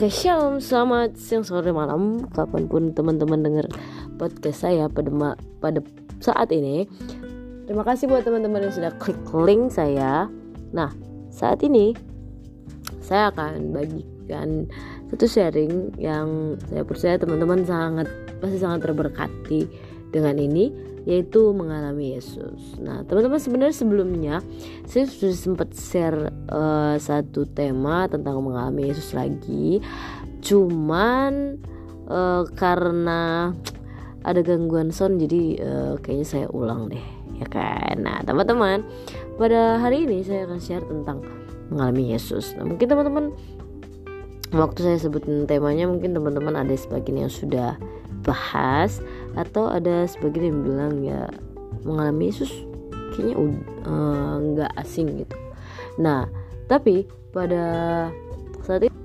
Oke, shalom, selamat siang, sore, malam, kapan pun teman-teman dengar podcast saya pada pada saat ini. Terima kasih buat teman-teman yang sudah klik link saya. Nah, saat ini saya akan bagikan satu sharing yang saya percaya teman-teman sangat pasti sangat terberkati dengan ini yaitu mengalami Yesus. Nah, teman-teman sebenarnya sebelumnya saya sudah sempat share uh, satu tema tentang mengalami Yesus lagi. Cuman uh, karena ada gangguan sound jadi uh, kayaknya saya ulang deh, ya kan. Nah, teman-teman, pada hari ini saya akan share tentang mengalami Yesus. Nah, mungkin teman-teman waktu saya sebutin temanya mungkin teman-teman ada sebagian yang sudah bahas atau ada sebagian yang bilang ya mengalami Yesus kayaknya eh, nggak uh, asing gitu. Nah, tapi pada saat itu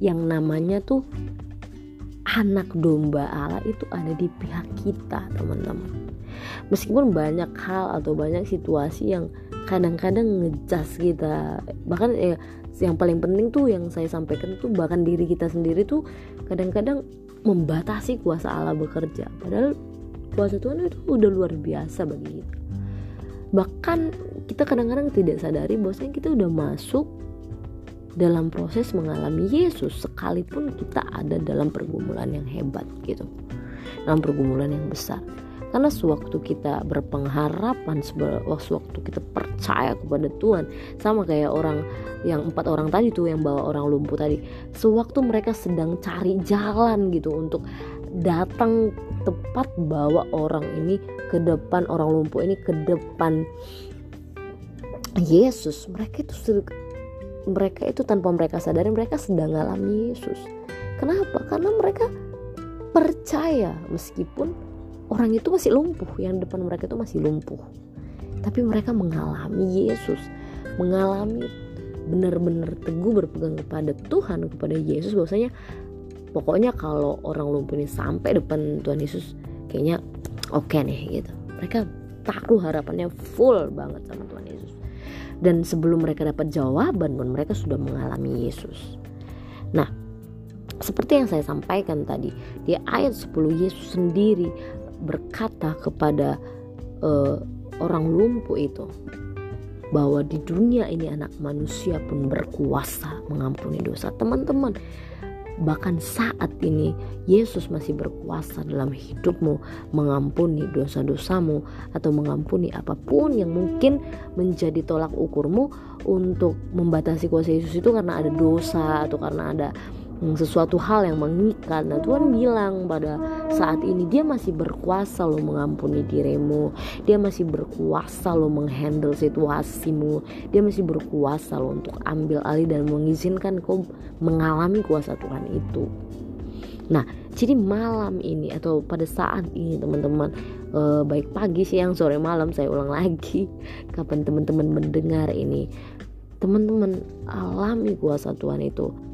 yang namanya tuh anak domba Allah itu ada di pihak kita teman-teman. Meskipun banyak hal atau banyak situasi yang kadang-kadang ngejas kita. Bahkan ya yang paling penting tuh yang saya sampaikan tuh bahkan diri kita sendiri tuh kadang-kadang membatasi kuasa Allah bekerja. Padahal kuasa Tuhan itu udah luar biasa bagi kita. Bahkan kita kadang-kadang tidak sadari bahwasanya kita udah masuk dalam proses mengalami Yesus sekalipun kita ada dalam pergumulan yang hebat gitu. Dalam pergumulan yang besar. Karena sewaktu kita berpengharapan sewaktu kita percaya kepada Tuhan sama kayak orang yang empat orang tadi tuh yang bawa orang lumpuh tadi sewaktu mereka sedang cari jalan gitu untuk datang tepat bawa orang ini ke depan orang lumpuh ini ke depan Yesus. Mereka itu mereka itu tanpa mereka sadari mereka sedang mengalami Yesus. Kenapa? Karena mereka percaya meskipun orang itu masih lumpuh, yang depan mereka itu masih lumpuh. Tapi mereka mengalami Yesus, mengalami benar-benar teguh berpegang kepada Tuhan, kepada Yesus bahwasanya pokoknya kalau orang lumpuh ini sampai depan Tuhan Yesus kayaknya oke okay nih gitu. Mereka taruh harapannya full banget sama Tuhan Yesus dan sebelum mereka dapat jawaban pun mereka sudah mengalami Yesus. Nah, seperti yang saya sampaikan tadi di ayat 10 Yesus sendiri berkata kepada uh, orang lumpuh itu bahwa di dunia ini anak manusia pun berkuasa mengampuni dosa. Teman-teman, Bahkan saat ini Yesus masih berkuasa dalam hidupmu mengampuni dosa-dosamu atau mengampuni apa pun yang mungkin menjadi tolak ukurmu untuk membatasi kuasa Yesus itu karena ada dosa atau karena ada sesuatu hal yang mengikat. Nah Tuhan bilang pada saat ini dia masih berkuasa lo mengampuni dirimu, dia masih berkuasa lo menghandle situasimu, dia masih berkuasa lo untuk ambil alih dan mengizinkan kau mengalami kuasa Tuhan itu. Nah, jadi malam ini atau pada saat ini teman-teman eh, baik pagi, siang, sore, malam saya ulang lagi kapan teman-teman mendengar ini teman-teman alami kuasa Tuhan itu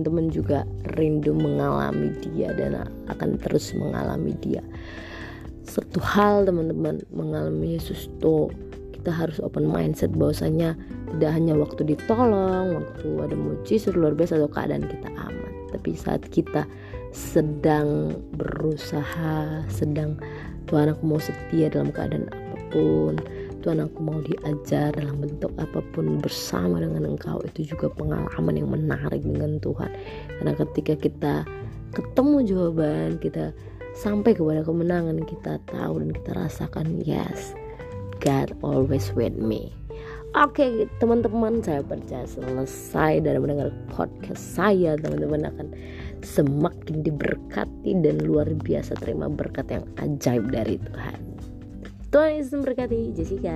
teman-teman juga rindu mengalami dia dan akan terus mengalami dia. Satu hal teman-teman mengalami Yesus tuh kita harus open mindset bahwasanya tidak hanya waktu ditolong waktu ada mujizat luar biasa atau keadaan kita aman tapi saat kita sedang berusaha sedang Tuhan aku mau setia dalam keadaan apa pun Tuhan aku mau diajar dalam bentuk apa pun bersama dengan engkau. Itu juga pengalaman yang menarik dengan Tuhan. Karena ketika kita ketemu jawaban kita sampai kepada kemenangan kita tahu dan kita rasakan yes God always with me. Oke okay, teman-teman saya percaya selesai dari mendengar podcast saya teman-teman akan semakin diberkati dan luar biasa terima berkat yang ajaib dari Tuhan Tuhan Yesus memberkati Jessica.